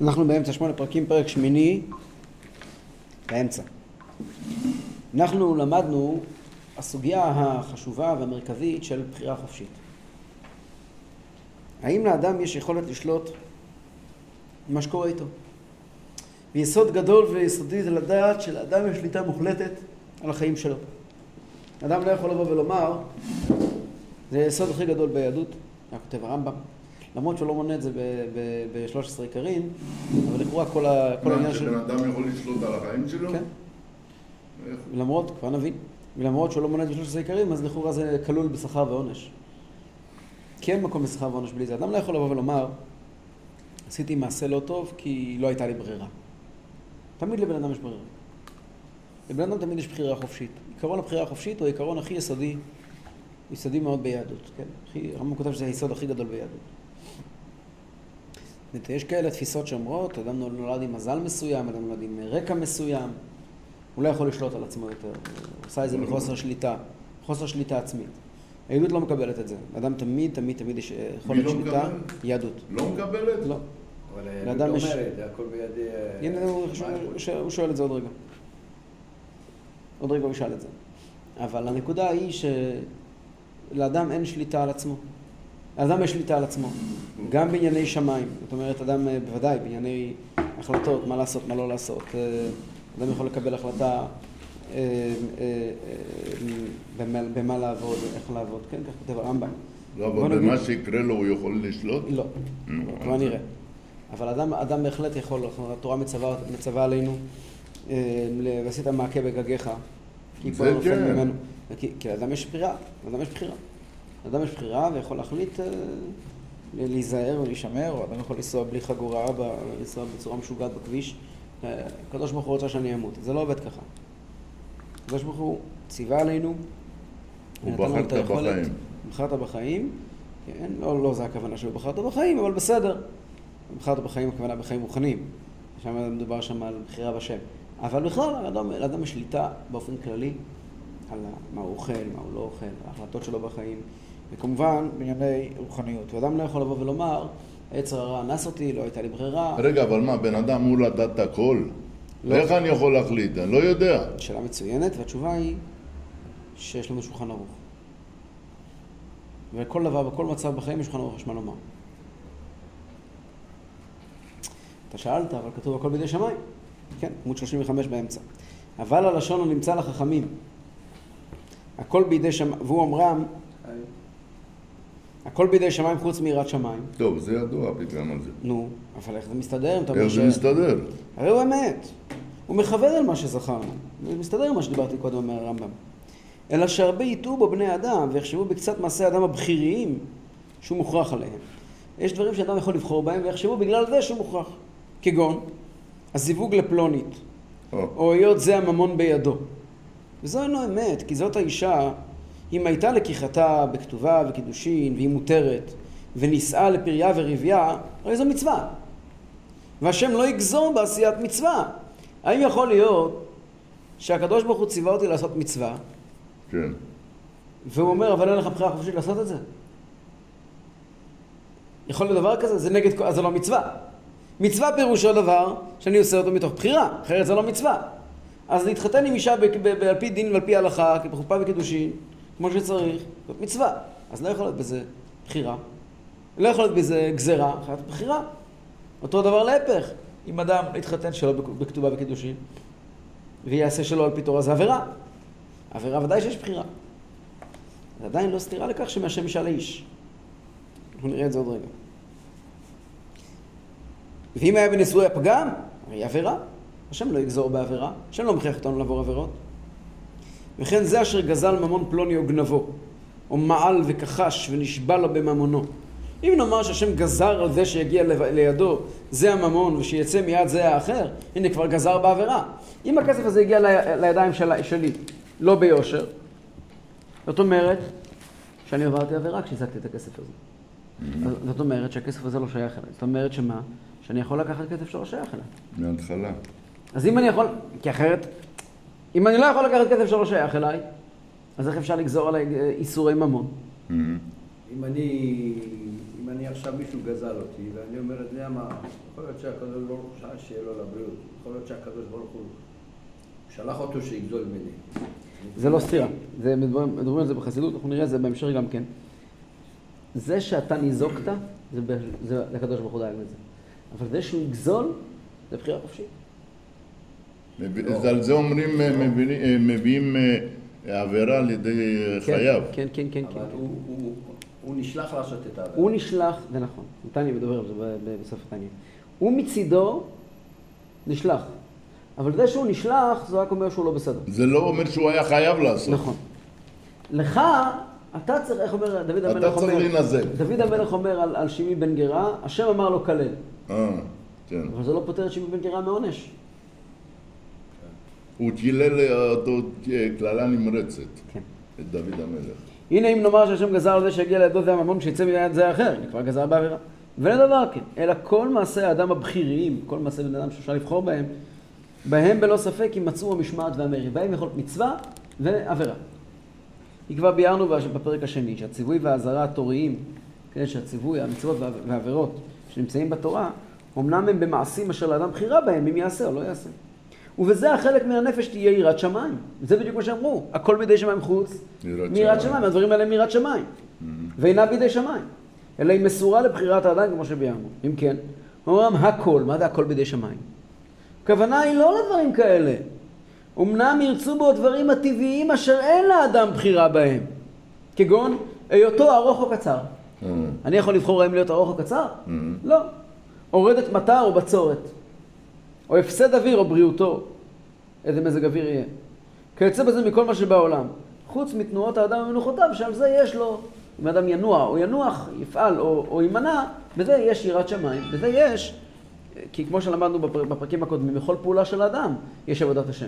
אנחנו באמצע שמונה פרקים, פרק שמיני, באמצע. אנחנו למדנו הסוגיה החשובה והמרכזית של בחירה חופשית. האם לאדם יש יכולת לשלוט במה שקורה איתו? ויסוד גדול ויסודי זה לדעת שלאדם יש שליטה מוחלטת על החיים שלו. אדם לא יכול לבוא ולומר, זה היסוד הכי גדול ביהדות, היה כותב הרמב"ם, למרות שהוא לא מונה את זה ב-13 עיקרים, אבל לכאורה כל העניין של... מה, שבן אדם יכול לשלוט על החיים שלו? כן. למרות, כבר נבין, ולמרות שהוא לא מונה את זה ב-13 עיקרים, אז לכאורה זה כלול בשכר ועונש. כי אין מקום בשכר ועונש בלי זה. אדם לא יכול לבוא ולומר, עשיתי מעשה לא טוב כי לא הייתה לי ברירה. תמיד לבן אדם יש ברירה. לבן אדם תמיד יש בחירה חופשית. עיקרון הבחירה החופשית הוא העיקרון הכי יסודי, יסודי מאוד ביהדות, כן? הרמב"ם כותב שזה היסוד הכי גדול ביהדות. יש כאלה תפיסות שאומרות, אדם נולד עם מזל מסוים, אדם נולד עם רקע מסוים, הוא לא יכול לשלוט על עצמו יותר, הוא עושה את זה מחוסר שליטה, חוסר שליטה עצמית. היהדות לא מקבלת את זה. אדם תמיד, תמיד, תמיד יש יכולת לא שליטה. יהדות. לא מקבלת? לא. אבל היהדות אומרת, זה הכל בידי... הנה, הוא שואל את זה עוד רגע. עוד רגע הוא ישאל את זה. אבל הנקודה היא שלאדם אין שליטה על עצמו. לאדם יש שליטה על עצמו, גם בענייני שמיים. זאת אומרת, אדם אה, בוודאי, בענייני החלטות, מה לעשות, מה לא לעשות. אה, אדם יכול לקבל החלטה אה, במה לעבוד, איך לעבוד. כן, כך כותב הרמב"ם. לא, אבל במה שיקרה לו הוא יכול לשלוט? לא, כבר נראה. אבל אדם, אדם בהחלט יכול, התורה מצווה, מצווה עלינו, ועשית מעקה בגגיך, כי כל נופל ממנו. כי, כי לאדם יש בחירה, לאדם יש בחירה. לאדם יש בחירה ויכול להחליט להיזהר ולהישמר, או אדם יכול לנסוע בלי חגורה, לנסוע בצורה משוגעת בכביש. הקדוש ברוך הוא רוצה שאני אמות. זה לא עובד ככה. הקדוש ברוך הוא ציווה עלינו, הוא בחרת בחיים. בחרת בחיים, כן, לא, לא זה הכוונה שהוא בחרת בחיים, אבל בסדר. בחרת בחיים, הכוונה בחיים מוכנים. שם מדובר שם על בחירה בשם. אבל בכלל, לאדם, לאדם יש שליטה באופן כללי על מה הוא אוכל, מה הוא לא אוכל, ההחלטות שלו בחיים, וכמובן בענייני רוחניות. ואדם לא יכול לבוא ולומר, היצר הרע אנס אותי, לא הייתה לי ברירה. רגע, אבל מה, בן אדם אמור לדעת את הכל? לא. איך אני יכול להחליט? אני לא יודע. שאלה מצוינת, והתשובה היא שיש לנו שולחן ערוך. וכל דבר, בכל מצב בחיים יש שולחן ערוך, יש מה לומר. אתה שאלת, אבל כתוב הכל בידי שמיים. כן, עמוד 35 באמצע. אבל הלשון הנמצא לחכמים. הכל בידי שמיים, והוא אמרם, הכל בידי שמיים חוץ מיראת שמיים. טוב, זה ידוע פתאום על זה. נו, אבל איך זה מסתדר? איך זה מסתדר? הרי הוא אמת. הוא מכוון על מה שזכרנו. זה מסתדר עם מה שדיברתי קודם אומר הרמב"ם. אלא שהרבה יטעו בו בני אדם ויחשבו בקצת מעשי אדם הבכיריים שהוא מוכרח עליהם. יש דברים שאדם יכול לבחור בהם ויחשבו בגלל זה שהוא מוכרח. כגון הזיווג לפלונית, או היות זה הממון בידו. וזו אינו אמת, כי זאת האישה אם הייתה לקיחתה בכתובה וקידושין והיא מותרת ונישאה לפריה ורבייה, הרי זו מצווה. והשם לא יגזור בעשיית מצווה. האם יכול להיות שהקדוש ברוך הוא ציווה אותי לעשות מצווה? כן. והוא אומר, אבל אין לך בחירה חופשית לעשות את זה? יכול להיות דבר כזה? זה נגד, אז זה לא מצווה. מצווה פירושו דבר שאני עושה אותו מתוך בחירה, אחרת זה לא מצווה. אז להתחתן עם אישה על פי דין ועל פי הלכה, בחופה וקידושין, כמו שצריך, זאת מצווה. אז לא יכול להיות בזה בחירה. לא יכול להיות בזה גזירה, אחת בחירה. אותו דבר להפך. אם אדם להתחתן שלא בכתובה וקידושין, ויעשה שלא על פי תורה, זה עבירה. עבירה ודאי שיש בחירה. זה עדיין לא סתירה לכך שמהשם אישה לאיש. אנחנו נראה את זה עוד רגע. ואם היה בנשואי הפגם, הרי עבירה. השם לא יגזור בעבירה, השם לא מכריח אותנו לעבור עבירות. וכן זה אשר גזל ממון פלוני או גנבו, או מעל וכחש ונשבע לו בממונו. אם נאמר שהשם גזר על זה שיגיע לידו זה הממון ושיצא מיד זה האחר, הנה כבר גזר בעבירה. אם הכסף הזה הגיע לידיים של, שלי, לא ביושר, זאת אומרת שאני עברתי עבירה כשהזקתי את הכסף הזה. זאת אומרת שהכסף הזה לא שייך אליי. זאת אומרת שמה? שאני יכול לקחת כסף שלא שייך אליי. מההתחלה. אז אם אני יכול, כי אחרת אם אני לא יכול לקחת כסף שלא שייך אליי, אז איך אפשר לגזור עליי אה, איסורי ממון? Mm-hmm. אם אני, אם אני עכשיו מישהו גזל אותי, ואני אומר, אתה יודע מה, יכול להיות שהקדוש ברוך הוא שעה שיהיה לו לבריאות, יכול להיות שהקדוש ברוך הוא שלח אותו שיגזול ממני. זה לא סתירה, זה מדברים על זה בחסידות, אנחנו נראה את זה בהמשך גם כן. זה שאתה ניזוקת, זה, זה, זה הקדוש ברוך הוא דאג לזה. אבל זה שהוא יגזול, זה בחירה חופשית. על זה אומרים, אה, אה, מביאים אה, עבירה על ידי כן, חייו. כן, כן, כן. אבל כן. הוא, נשלח לעשות את העבירה. הוא נשלח, זה נכון, נתניה מדבר על זה בסוף נתניה. הוא מצידו נשלח. אבל זה שהוא נשלח, זה רק אומר שהוא לא בסדר. זה לא אומר שהוא היה חייב לעשות. נכון. לך, אתה צריך, איך אומר דוד המלך אתה צריך אומר, להינזל. דוד המלך אומר על, על שמעי בן גרה, השם אמר לו כלל. אה, כן. אבל זה לא פוטר את שמעי בן גרה מעונש. הוא קילל אותו קללה נמרצת, כן. את דוד המלך. הנה אם נאמר שהשם גזר על זה שיגיע לידו זה הממון שיצא מיד זה האחר, כבר גזר בעבירה. ולדבר כן, אלא כל מעשי האדם הבכיריים, כל מעשי בן אדם שאפשר לבחור בהם, בהם בלא ספק יימצאו המשמעת והמרי, בהם יכול להיות מצווה ועבירה. כי כבר ביארנו בפרק השני, שהציווי והאזהרה התוריים, כן, שהציווי, המצוות והעבירות שנמצאים בתורה, אמנם הם במעשים אשר לאדם בחירה בהם, אם יעשה או לא יעשה. ובזה החלק מן הנפש תהיה יראת שמיים. זה בדיוק מה שאמרו, הכל בידי שמיים חוץ מיראת שמיים, הדברים האלה הם מיראת שמיים. ואינה בידי שמיים. אלא היא מסורה לבחירת האדם כמו שביארנו. אם כן, אומרם הכל, מה זה הכל בידי שמיים? הכוונה היא לא לדברים כאלה. אמנם ירצו בו דברים הטבעיים אשר אין לאדם בחירה בהם. כגון היותו ארוך או קצר. אני יכול לבחור האם להיות ארוך או קצר? לא. אורדת מטר או בצורת. או הפסד אוויר או בריאותו. איזה מזג אוויר יהיה. כיוצא בזה מכל מה שבעולם. חוץ מתנועות האדם ומנוחותיו, שעל זה יש לו, אם האדם ינוע או ינוח, יפעל או, או יימנע, בזה יש יראת שמיים, בזה יש, כי כמו שלמדנו בפר, בפרקים הקודמים, בכל פעולה של האדם יש עבודת השם.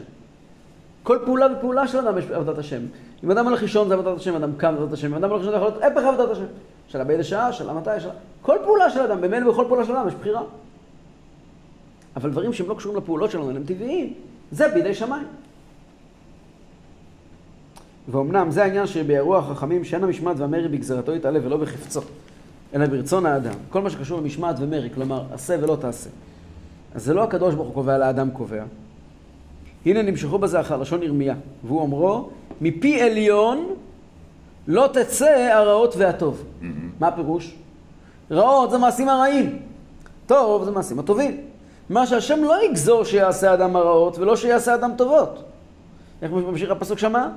כל פעולה ופעולה של האדם יש עבודת השם. אם אדם הולך לישון זה עבודת השם, אדם קם זה עבודת השם, אם אדם הולך לישון זה יכול להיות הפך עבודת השם. שאלה באיזה שעה, שאלה מתי, שאלה... כל פעולה של אדם, במילא בכל פעולה של אדם יש בחירה. אבל דברים שהם לא קשורים לפעולות שלנו, הם טבעיים, זה בידי שמיים. ואומנם זה העניין שביארו החכמים שאין המשמעת והמרי בגזרתו יתעלה ולא בחפצו, אלא ברצון האדם. כל מה שקשור למשמעת ומרי, כלומר, עשה ולא תעשה. אז זה לא הקדוש ברוך הוא קובע, אלא האדם קובע. הנה נמשכו בזה אחר לשון ירמיה, והוא אומרו, מפי עליון לא תצא הרעות והטוב. Mm-hmm. מה הפירוש? רעות זה מעשים הרעים, טוב זה מעשים הטובים. מה שהשם לא יגזור שיעשה אדם הרעות ולא שיעשה אדם טובות. איך ממשיך הפסוק שמה?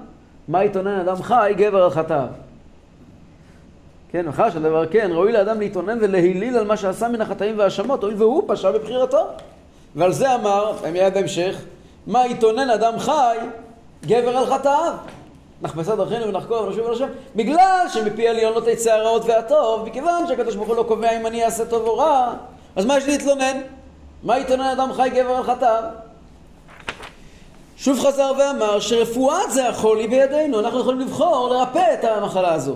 מה יתונן אדם חי גבר על חטאיו. כן, אחר שהדבר כן, ראוי לאדם להתאונן ולהיליל על מה שעשה מן החטאים והאשמות, הואיל והוא פשע בבחירתו. ועל זה אמר, מיד בהמשך, מה יתאונן אדם חי גבר על חטאיו. נחפשה דרכינו ונחקור ונשוב השם, בגלל שמפי עליון לא תצא הרעות והטוב, מכיוון שהקדוש ברוך הוא לא קובע אם אני אעשה טוב או רע, אז מה יש להתלונן? מה יתאונן אדם חי גבר על חטאיו? שוב חזר ואמר שרפואת זה החול היא בידינו, אנחנו יכולים לבחור לרפא את המחלה הזו.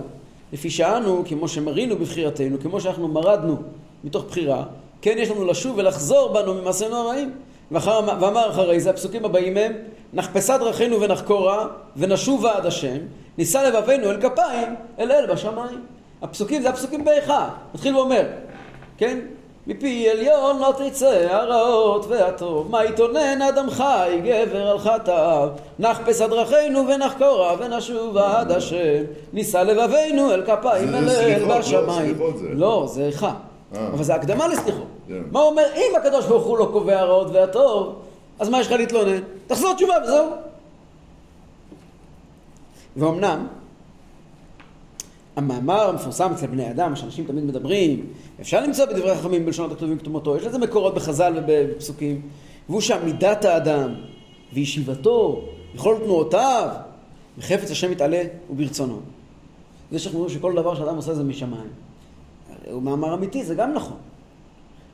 לפי שאנו, כמו שמרינו בבחירתנו, כמו שאנחנו מרדנו מתוך בחירה, כן יש לנו לשוב ולחזור בנו ממעשינו הרעים. ואחר, ואמר אחרי זה, הפסוקים הבאים הם, נחפשה דרכינו ונחקורה, ונשובה עד השם, נישא לבבינו אל כפיים, אל אל בשמיים. הפסוקים זה הפסוקים באחד. מתחיל ואומר, כן? מפי עליון לא תצא הרעות והטוב, מה יתאונן אדם חי גבר על חטאיו, נחפש דרכינו ונחקורה ונשוב עד השם, נישא לבבינו אל כפיים אל אל לא בשמיים. לא, זה איכה. אה. אבל זה הקדמה לסליחות. כן. מה אומר? אם הקדוש ברוך הוא לא קובע הרעות והטוב, אז מה יש לך להתלונן? תחזור תשובה וזהו. ואומנם, המאמר המפורסם אצל בני אדם, שאנשים תמיד מדברים, אפשר למצוא בדברי החכמים בלשונות הכתובים כתומתו, יש לזה מקורות בחז"ל ובפסוקים, והוא שעמידת האדם וישיבתו וכל תנועותיו וחפץ השם יתעלה וברצונו. זה שאנחנו אומרים שכל דבר שאדם עושה זה משמיים. הוא מאמר אמיתי, זה גם נכון.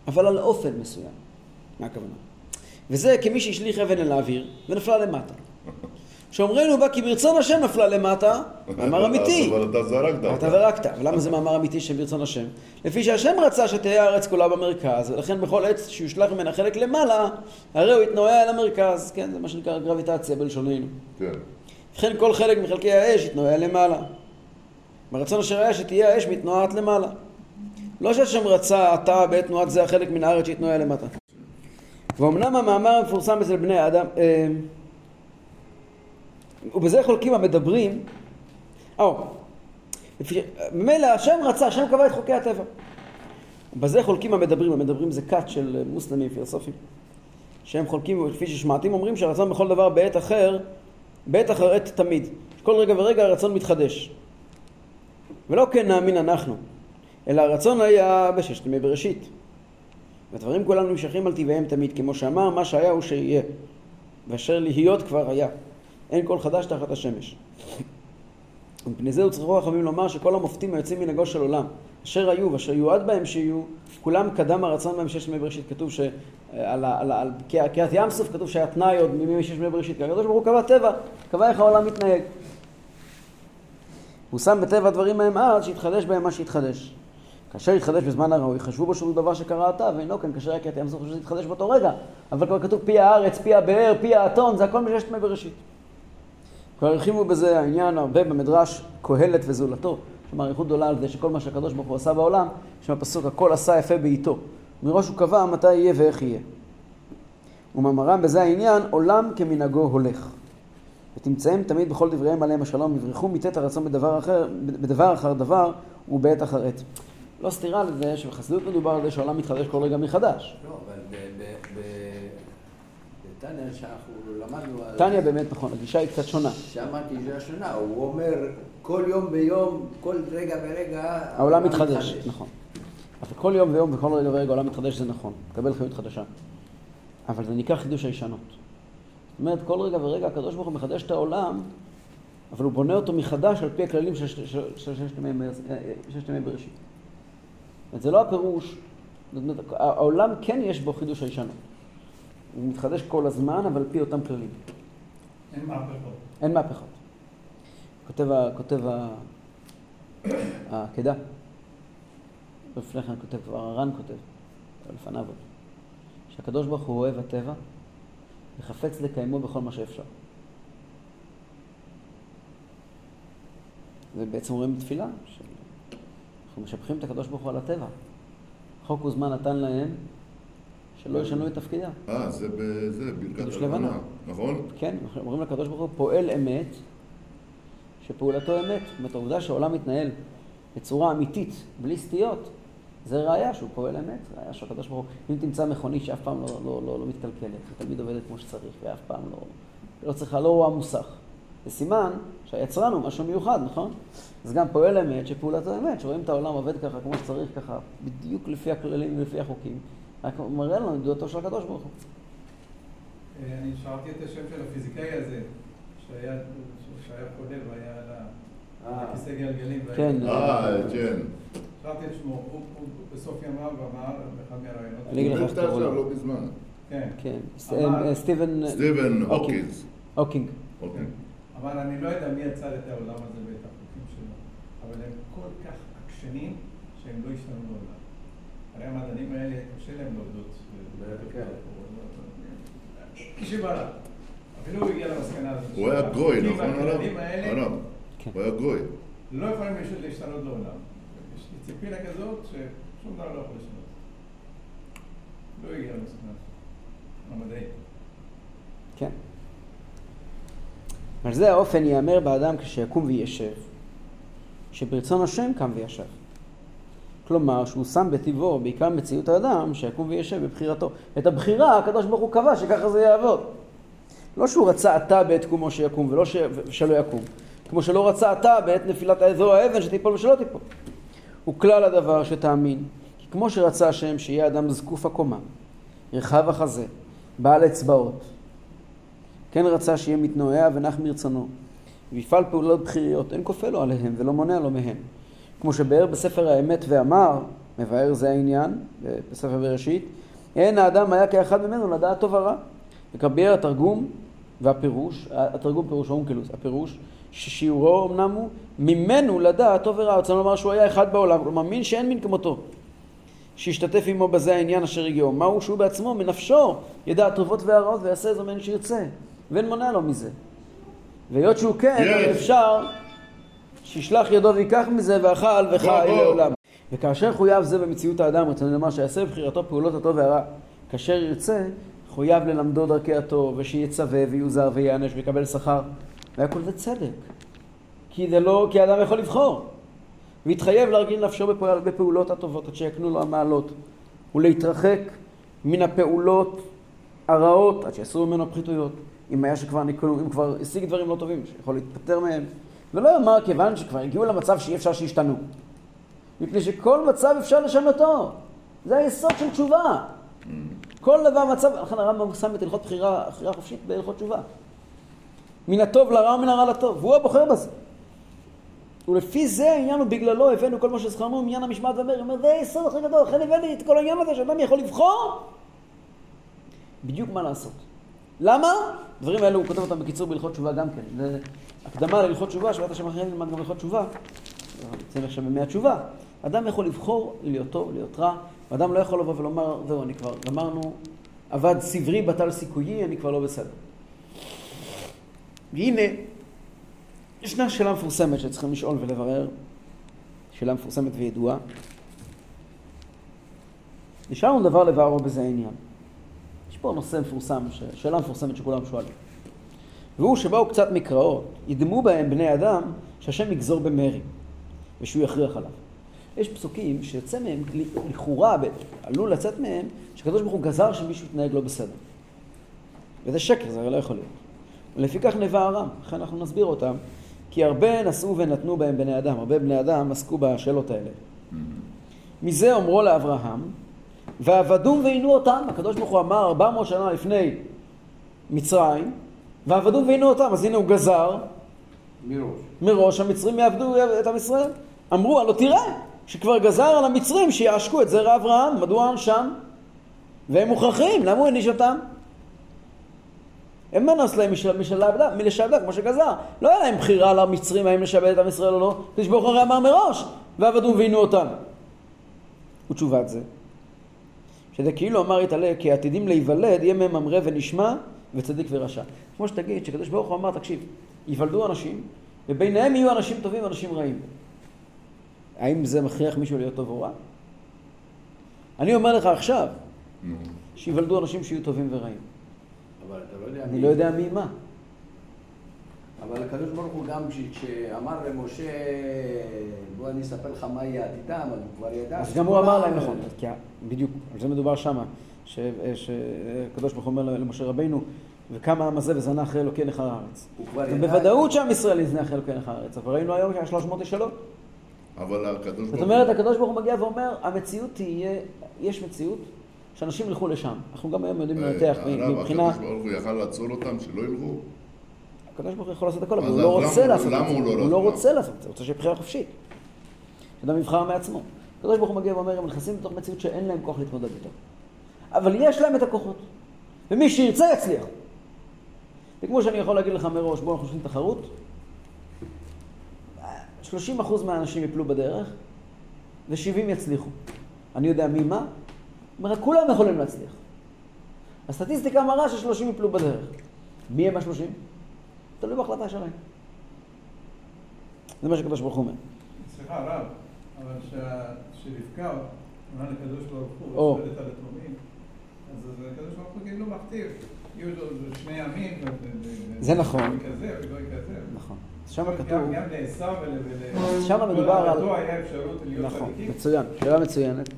אבל על אופן מסוים. מה הכוונה? וזה כמי שהשליך אבן אל האוויר ונפלה למטה. שאומרנו בה כי ברצון השם נפלה למטה, מאמר אמיתי. אבל אתה זרקת. אתה זרקת, אבל למה זה מאמר אמיתי שברצון השם? לפי שהשם רצה שתהיה הארץ כולה במרכז, ולכן בכל עץ שיושלך ממנה חלק למעלה, הרי הוא יתנועע אל המרכז, כן, זה מה שנקרא גרביטציה בלשוננו. כן. וכן כל חלק מחלקי האש יתנועע למעלה. ברצון אשר היה שתהיה האש מתנועעת למעלה. לא שהשם רצה אתה בעת תנועת זה החלק מן הארץ שיתנועה למטה. ואומנם המאמר המפורסם אצל בני האדם, אה, ובזה חולקים המדברים, או, ממילא השם רצה, השם קבע את חוקי הטבע. בזה חולקים המדברים, המדברים זה כת של מוסלמים פילוסופים, שהם חולקים, כפי ששמעתים אומרים שהרצון בכל דבר בעת אחר, בעת אחר עת תמיד. כל רגע ורגע הרצון מתחדש. ולא כן נאמין אנחנו, אלא הרצון היה בששת ימי בראשית. והדברים כולם נמשכים על טבעיהם תמיד, כמו שאמר, מה שהיה הוא שיהיה, ואשר להיות כבר היה. אין כל חדש תחת השמש. ומפני זה הוצרכו החכמים לומר שכל המופתים היוצאים מנהגו של עולם, אשר היו ואשר יועד בהם שיהיו, כולם קדם הרצון בהם ששת ימי בראשית. כתוב ש... על, על, על קריאת ים סוף כתוב שהיה תנאי עוד מימי ששת ימי בראשית. כי הקדוש ברוך הוא קבע טבע, קבע איך העולם מתנהג. הוא שם בטבע הדברים מהם אז, שיתחדש בהם מה שיתחדש. כאשר יתחדש בזמן הראוי, חשבו בו שהוא דבר שקרה עתה, ואינו כן, כאשר יקט ים סוף חשבו שזה יתחדש באותו רגע. אבל כבר כתוב פי הארץ, פי הבאר, פי האתון, זה הכל מששת ימי בראשית. כבר הרחיבו בזה העניין הרבה במדרש קהלת וזולתו, כלומר אריכות גדולה על זה שכל מה שהקדוש ברוך הוא עשה בעולם, יש בפסוק הכל עשה יפה בעיתו. מראש הוא קבע מתי יהיה ואיך יהיה. ומאמרם בזה העניין, עולם כמנהגו הולך. ותמצאם תמיד בכל דבריהם עליהם השלום, יברחו מטית הרצון בדבר אחר, בדבר אחר דבר ובעת אחר עת. לא סתירה לזה שבחסידות מדובר על זה שהעולם מתחדש כל רגע מחדש. לא, אבל בטניה שאנחנו למדנו... טניה באמת נכון, הגישה היא קצת שונה. שאמרתי זה השונה, הוא אומר כל יום ביום, כל רגע ורגע... העולם מתחדש, נכון. אבל כל יום ויום וכל רגע ורגע העולם מתחדש זה נכון, מקבל חיות חדשה. אבל זה נקרא חידוש הישנות. זאת אומרת, כל רגע ורגע הקדוש ברוך הוא מחדש את העולם, אבל הוא בונה אותו מחדש על פי הכללים של ששת ימי בראשית. זה לא הפירוש, זאת אומרת, העולם כן יש בו חידוש הישנות. הוא מתחדש כל הזמן, אבל על פי אותם כללים. אין מהפכות. אין מהפכות. כותב, כותב העקדה, לפני כן כותב, הר"ן כותב, לפניו עוד, שהקדוש ברוך הוא אוהב הטבע וחפץ לקיימו בכל מה שאפשר. ובעצם רואים בתפילה, שאנחנו משבחים את הקדוש ברוך הוא על הטבע. חוק וזמן נתן להם שלא ישנו את תפקידם. אה, זה בזה, ברכת הלבנה, נכון? כן, אומרים לקדוש ברוך הוא, פועל אמת, שפעולתו אמת. זאת אומרת, העובדה שהעולם מתנהל בצורה אמיתית, בלי סטיות, זה ראיה שהוא פועל אמת, ראיה שהקדוש ברוך הוא, אם תמצא מכונית שאף פעם לא, לא, לא, לא מתקלקלת, ותמיד עובדת כמו שצריך, ואף פעם לא, לא צריכה, לא רואה מוסך. זה סימן שהיצרן הוא משהו מיוחד, נכון? אז גם פועל אמת שפעולתו אמת, שרואים את העולם עובד ככה כמו שצריך, ככה, בדיוק לפי הכללים ולפי החוקים, רק מראה לנו את דעתו של הקדוש ברוך הוא. אה, אני שאלתי את השם של הפיזיקאי הזה, שהיה חולה והיה על הכיסא גלגלים. כן. אה, כן. שאלתי את שמו, הוא בסוף ימיו אמר באחד מהרעיונות. אני אגיד לך איך קראו לו. לא בזמן. כן. כן. אה, סטיבן... סטיבן הוקינס. הוקינג. אבל אני לא יודע מי יצר את העולם הזה ואת החוקים שלו, אבל הם כל כך עקשנים שהם לא השתנו לעולם. הרי המדענים האלה, קשה להם להודות. כשברא. אפילו הוא הגיע למסקנה הזאת. הוא היה גוי, נכון? הרב? כן. הוא היה גוי. לא יכולים להשתנות לעולם. יש דיסציפלינה כזאת ששום דבר לא יכול לשנות. לא הגיע למסקנה המדעית. כן. על זה האופן ייאמר באדם כשיקום וישב, שברצון השם קם וישב. כלומר, שהוא שם בטבעו, בעיקר מציאות האדם, שיקום וישב בבחירתו. את הבחירה, הקדוש ברוך הוא קבע שככה זה יעבוד. לא שהוא רצה אתה בעת קומו שיקום, ולא ש... שלא יקום. כמו שלא רצה אתה בעת נפילת האזור האבן שתיפול ושלא תיפול. הוא כלל הדבר שתאמין. כי כמו שרצה השם שיהיה אדם זקוף הקומה, רחב החזה, בעל אצבעות, כן רצה שיהיה מתנועע ונח מרצונו, ויפעל פעולות בכיריות, אין כופה לו עליהם ולא מונע לו מהם. כמו שבאר בספר האמת ואמר, מבאר זה העניין, בספר בראשית, אין האדם היה כאחד ממנו לדעת טוב ורע. וכבייר התרגום והפירוש, התרגום פירוש האונקלוס, הפירוש, ששיעורו אמנם הוא ממנו לדעת טוב ורע, רוצה לומר שהוא היה אחד בעולם, כלומר מין שאין מין כמותו. שישתתף עמו בזה העניין אשר הגיעו. מהו שהוא בעצמו, מנפשו, ידע טובות והרעות ויעשה איזה מן שירצה. ואין מונע לו מזה. והיות שהוא כן, יש. אפשר שישלח ידו ויקח מזה ואכל וחי לעולם. וכאשר חויב זה במציאות האדם, רצינו לומר שיעשה בבחירתו פעולות הטוב והרע. כאשר ירצה, חויב ללמדו דרכי הטוב, ושיצווה ויוזהר ויענש ויקבל שכר. והכל זה צדק. כי זה לא, כי האדם יכול לבחור. ויתחייב להרגיל נפשו בפעול, בפעולות הטובות עד שיקנו לו המעלות, ולהתרחק מן הפעולות הרעות עד שיסרו ממנו פחיתויות. אם היה שכבר נקנו, אם כבר השיג דברים לא טובים, שיכול להתפטר מהם. ולא יאמר כיוון שכבר הגיעו למצב שאי אפשר שישתנו. מפני שכל מצב אפשר לשנותו. זה היסוד של תשובה. כל דבר מצב, לכן הרמב"ם שם את הלכות בחירה, בחירה חופשית בהלכות תשובה. מן הטוב לרע ומן הרע לטוב, והוא הבוחר בזה. ולפי זה העניין הוא בגללו הבאנו כל מה שזכרנו מעניין המשמעת והמרי. הוא אומר, זה היסוד הכי גדול, לכן הבאתי את כל העניין הזה שאדם יכול לבחור בדיוק מה לעשות. למה? הדברים האלו הוא כותב אותם בקיצור בהלכות תשובה גם כן. הקדמה להלכות תשובה, שבעת השם אחרי נלמד גם הלכות תשובה. נמצאים עכשיו בימי התשובה. אדם יכול לבחור להיות טוב, להיות רע, ואדם לא יכול לבוא ולומר, זהו, אני כבר גמרנו, אבד סברי, בטל סיכויי, אני כבר לא בסדר. והנה, ישנה שאלה מפורסמת שצריכים לשאול ולברר, שאלה מפורסמת וידועה. נשארנו דבר לבערו בזה העניין. יש פה נושא מפורסם, שאלה מפורסמת שכולם שואלים. והוא שבאו קצת מקראות, ידמו בהם בני אדם שהשם יגזור במרי, ושהוא יכריח עליו. יש פסוקים שיוצא מהם, לכאורה, עלול לצאת מהם, שקדוש ברוך הוא גזר שמישהו יתנהג לא בסדר. וזה שקר, זה הרי לא יכול להיות. ולפיכך נבע הרם, לכן אנחנו נסביר אותם, כי הרבה נשאו ונתנו בהם בני אדם, הרבה בני אדם עסקו בשאלות האלה. מזה אומרו לאברהם, ועבדום ועינו אותם, הקדוש ברוך הוא אמר 400 שנה לפני מצרים, ועבדום ועינו אותם, אז הנה הוא גזר מראש. מראש המצרים יעבדו את עם ישראל. אמרו, הלא תראה, שכבר גזר על המצרים שיעשקו את זרע אברהם, מדוע עונשם? והם מוכרחים, למה הוא העניש אותם? אין מנוס להם מלשעבדה, כמו שגזר. לא היה להם בחירה למצרים האם לשעבד את עם ישראל או לא, הקדוש ברוך הוא אמר מראש, ועבדו ועינו אותם. ותשובת זה, שזה כאילו אמר יתעלה, כי עתידים להיוולד, יהיה מהם ממרא ונשמע וצדיק ורשע. כמו שתגיד, שקדוש ברוך הוא אמר, תקשיב, ייוולדו אנשים, וביניהם יהיו אנשים טובים ואנשים רעים. האם זה מכריח מישהו להיות טוב או רע? אני אומר לך עכשיו, שיוולדו אנשים שיהיו טובים ורעים. אבל אתה לא יודע אני לא יודע מי מה. אבל הקדוש ברוך הוא גם כשאמר למשה, בוא אני אספר לך מה יהיה עתידם, אז הוא כבר ידע. אז גם הוא אמר להם נכון, כי בדיוק, על זה מדובר שמה, שהקדוש ברוך הוא אומר למשה רבינו, וקם העם הזה וזנה אחרי אלוקי נכר הארץ. הוא. בוודאות שעם ישראל יזנה אחרי אלוקי נכר הארץ, אבל ראינו היום שהיה 300 ישאלות. אבל הקדוש ברוך זאת אומרת, הקדוש ברוך הוא מגיע ואומר, המציאות תהיה, יש מציאות שאנשים ילכו לשם. אנחנו גם היום יודעים לנתח הרב, מבחינה... הקדוש ברוך הוא יכל לעצור אותם, שלא ילכו? הקדוש ברוך הוא יכול לעשות הכל, אבל הוא לא רוצה לעשות את זה. הוא לא הוא לא רוצה? רוצה לעשות את זה, הוא רוצה שיהיה בחירה חופשית. שאדם יבחר מעצמו. הקדוש ברוך הוא מגיע ואומר, הם נכנסים לתוך מציאות שאין להם כוח להתמודד איתה. אבל יש להם את הכוחות. ומי שירצה יצליח. וכמו שאני יכול להגיד לך מראש, בואו אנחנו עושים תחרות, 30% מהאנשים יפלו בדרך, ו-70 יצליחו. אני יודע מי מה, רק כולם יכולים להצליח. הסטטיסטיקה מראה ש-30 יפלו בדרך. מי הם ה-30? תלוי בהחלטה שלהם. זה מה שהקדוש ברוך הוא אומר. סליחה, רב, אבל שה- שרבקה אמרה לקדוש ברוך הוא, או. שואלת על התאומים, אז הקדוש ברוך הוא כאילו מכתיב, יהיו לו שני ו- זה נכון. כזה. נכון. שם כתוב, גם לעשו ול... שם מדובר על- נכון. מצוין, שאלה מצוינת.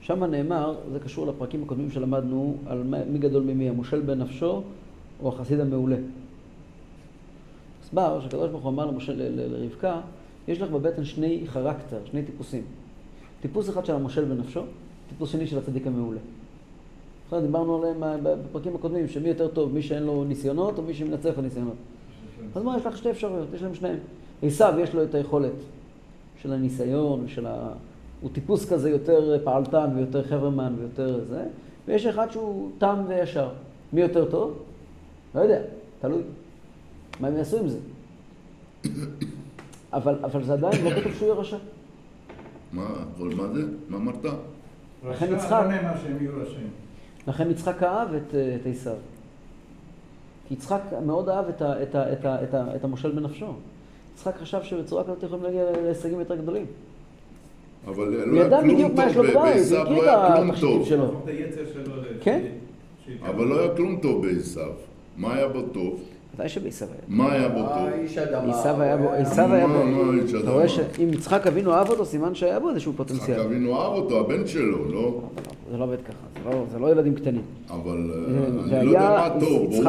שם נאמר, זה קשור לפרקים הקודמים שלמדנו, על מי גדול ממי, המושל בנפשו או החסיד המעולה. הסבר שהקדוש ברוך הוא אמר למשה, לרבקה, יש לך בבטן שני חרקטר, שני טיפוסים. טיפוס אחד של המושל בנפשו, טיפוס שני של הצדיק המעולה. נכון, דיברנו עליהם אה, בפרקים הקודמים, שמי יותר טוב, מי שאין לו ניסיונות או מי שמנצח בניסיונות. אז מה, יש לך שתי אפשרויות, יש להם שניהם. עשיו יש לו את היכולת של הניסיון, של ה... הוא טיפוס כזה יותר פעלתן ויותר חברמן ויותר זה, ויש אחד שהוא תם וישר. מי יותר טוב? לא יודע, תלוי. מה הם יעשו עם זה? אבל, אבל זה עדיין לא כתוב שהוא יהיה רשע. מה, כל מה זה? מה אמרת? לכן רשע, יצחק- לא. לכן יצחק אהב את, אה, את עשיו. כי יצחק מאוד אהב את, ה, את, ה, את, ה, את, ה, את המושל בנפשו. יצחק חשב שבצורה כזאת יכולים להגיע להישגים יותר גדולים. אבל הוא לא היה כלום בדיוק מה יש לו טוב, בעשיו לא את היה כלום טוב. כן. אבל לא היה כלום טוב בעשיו. מה היה בו טוב? ודאי שבעשיו היה. מה היה בו טוב? עשיו היה בו, הוא עשיו היה בו, אתה? רואה שאם יצחק אבינו אהב אותו, סימן שהיה בו איזשהו יצחק פוטנציאל. אבינו אהב אותו, הבן שלו, לא? זה לא עובד ככה, זה לא- זה לא ילדים קטנים. אבל אה, אני לא יודע מה טוב, יצחק-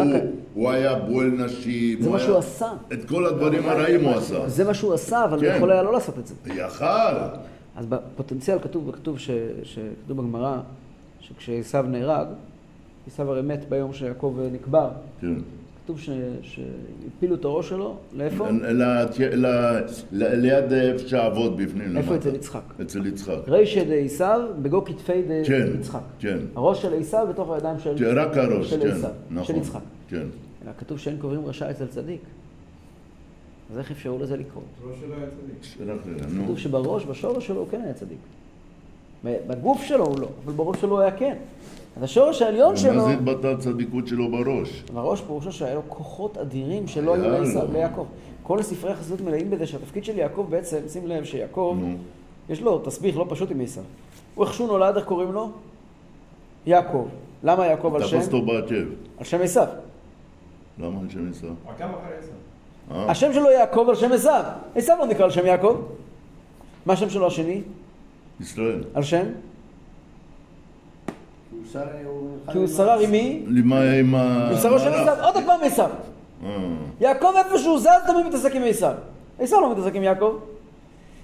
הוא- היה בועל נשים, זה מה שהוא עשה. את כל הדברים הרעים הוא עשה. זה מה שהוא עשה, אבל הוא כן. יכול היה לא לעשות את זה. יכל. אז בפוטנציאל כתוב, כתוב, ש, שכתוב בגמרא, שכשעשו נהרג, עשו הרי מת ביום שיעקב נקבר. כן. כתוב ש- שהפילו את הראש שלו, לאיפה? ליד איפה שהאבות בפנים. איפה? אצל יצחק. אצל יצחק. רישא דעשו בגו כתפי כן, דיצחק. כן. הראש של עשו בתוך הידיים של כן, רק הראש, כן. נכון. של יצחק. כן. אלא כתוב שאין קוברים רשע אצל צדיק. אז איך אפשרו לזה לקרות? ראש שלו היה צדיק. כתוב שבראש, בשורש שלו הוא כן היה צדיק. בגוף שלו הוא לא, אבל בראש שלו הוא היה כן. אז השורש העליון שלו, ומה זה התבטא הצדיקות שלו בראש? בראש פירושו שהיה לו כוחות אדירים שלא היו. ליעקב. כל ספרי החסידות מלאים בזה שהתפקיד של יעקב בעצם, שים לב שיעקב. יש לו תסביך לא פשוט עם עשו. הוא איך שהוא נולד, איך קוראים לו? יעקב. למה יעקב על שם? תפס אותו בעקב. על שם עשו. למה על שם עשיו? עקב אחרי עשר. אה? השם שלו יעקב על שם עשו. עשו לא נקרא על שם יעקב. מה השם שלו השני? ישראל. על שם? הוא כי הוא שרר עם מי? למה עם ה... עם שרו של? עשו. עוד פעם עשו. אה. יעקב איפה שהוא זז תמיד מתעסק עם עשו. עשו לא מתעסק עם יעקב.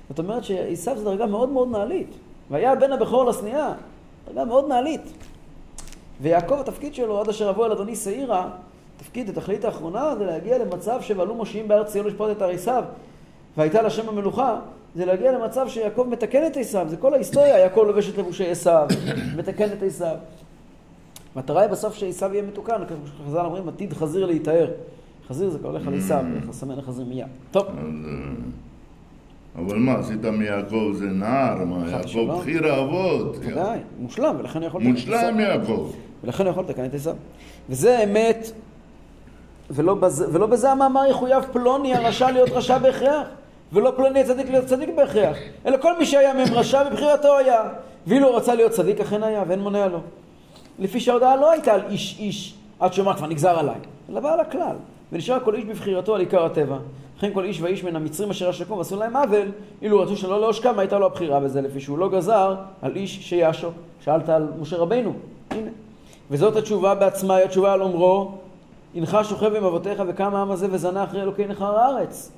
זאת אומרת שעשו זו דרגה מאוד מאוד נעלית. והיה בן הבכור לשניאה. דרגה מאוד נעלית. ויעקב התפקיד שלו עד אשר אבוא אל אדוני שעירה, תפקיד, התכלית האחרונה זה להגיע למצב שבעלו מושיעים בארץ ציון לשפוט את הריסיו והייתה לשם המלוכה, זה להגיע למצב שיעקב מתקן את עשיו, זה כל ההיסטוריה, יעקב לובש את לבושי עשיו, מתקן את עשיו. המטרה היא בסוף שעשיו יהיה מתוקן, כמו שחז"ל אומרים, עתיד חזיר להיטהר. חזיר זה כבר הולך על עשיו, איך לסמן לחזיר מיד. טוב, אה, אבל מה, עשית מיעקב זה נער? מה, יעקב. בחיר האבות? ודאי, מושלם, ולכן הוא יכול לתקן את עשיו. מושלם יעקב. ולכן הוא יכול לתקן את עשיו. וזה בזה, ולא בזה המאמר יחויב פלוני הרשע להיות רשע בהכרח, ולא פלוני הצדיק להיות צדיק בהכרח, אלא כל מי שהיה מהם רשע בבחירתו היה, ואילו הוא רצה להיות צדיק אכן היה, ואין מונע לו. לפי שההודעה לא הייתה על איש איש, עד שאומר כבר נגזר עליי, אלא באה על הכלל, ונשאר כל איש בבחירתו על עיקר הטבע. וכן כל איש ואיש מן המצרים אשר השקום ועשו להם עוול, אילו רצו שלא לעושקם הייתה לו הבחירה בזה, לפי שהוא לא גזר על איש שיעשו. שאלת על משה רבנו, הנה. וזאת התשובה בעצמה, היא התשובה על אומרו, הנך שוכב עם אבותיך וקם העם הזה וזנה אחרי אלוקי נכר הארץ.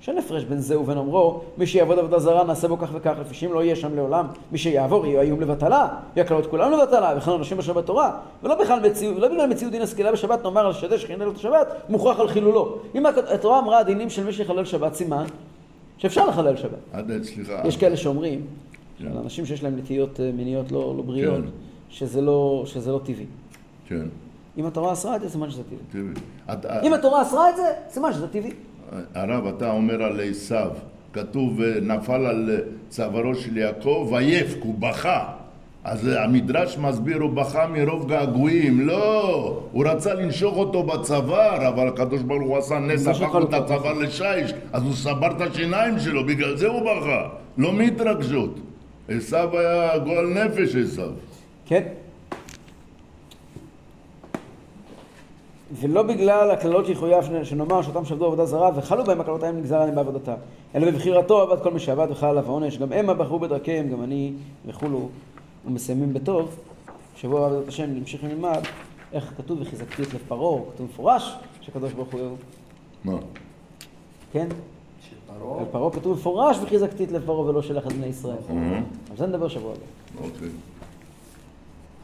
שאין הפרש בין זה ובין אומרו, מי שיעבוד עבודה זרה נעשה בו כך וכך, לפי שאם לא יהיה שם לעולם, מי שיעבור יהיה איום לבטלה, יקלו את כולם לבטלה, וכן אנשים בשבת תורה, ולא בכלל מציאות, לא בגלל מציאות דין הסקילה בשבת נאמר על שדה שחינל את השבת, מוכרח על חילולו. אם התורה אמרה הדינים של מי שיחלל שבת סימן, שאפשר לחלל שבת. עד, סליחה. יש כאלה שאומרים, כן. אנשים שיש להם נטיות אה, מיניות לא, לא בריאות, כן. שזה לא, שזה לא טבעי. כן, אם התורה אסרה את זה, סימן שזה טבעי. את- אם התורה אסרה את זה, סימן שזה טבעי. הרב, אתה אומר על עשיו, כתוב נפל על צווארו של יעקב, ויפק, הוא בכה. אז המדרש מסביר, הוא בכה מרוב געגועים. לא, הוא רצה לנשוך אותו בצוואר, אבל הקדוש ברוך הוא עשה נס, הפך את הצוואר לשיש, אז הוא סבר את השיניים שלו, בגלל זה הוא בכה. לא מהתרגשות. עשיו היה גועל נפש, עשיו. כן. ולא בגלל הקללות שיחויב שנאמר שאותם שעבדו עבודה זרה וחלו בהם הקללות ההם נגזר עליהם בעבודתם. אלא בבחירתו עבד כל מי שעבד וחל עליו העונש. גם המה בחרו בדרכיהם גם אני וכולו ומסיימים בטוב. שבוע עבודת השם נמשיך ונלמד איך כתוב וחיזקתי את לב פרעה כתוב מפורש שהקדוש ברוך הוא מה? כן? שפרעה על פרעה כתוב מפורש וחיזקתי את לב פרעה ולא שלח את בני ישראל על זה נדבר שבוע הבא. אוקיי.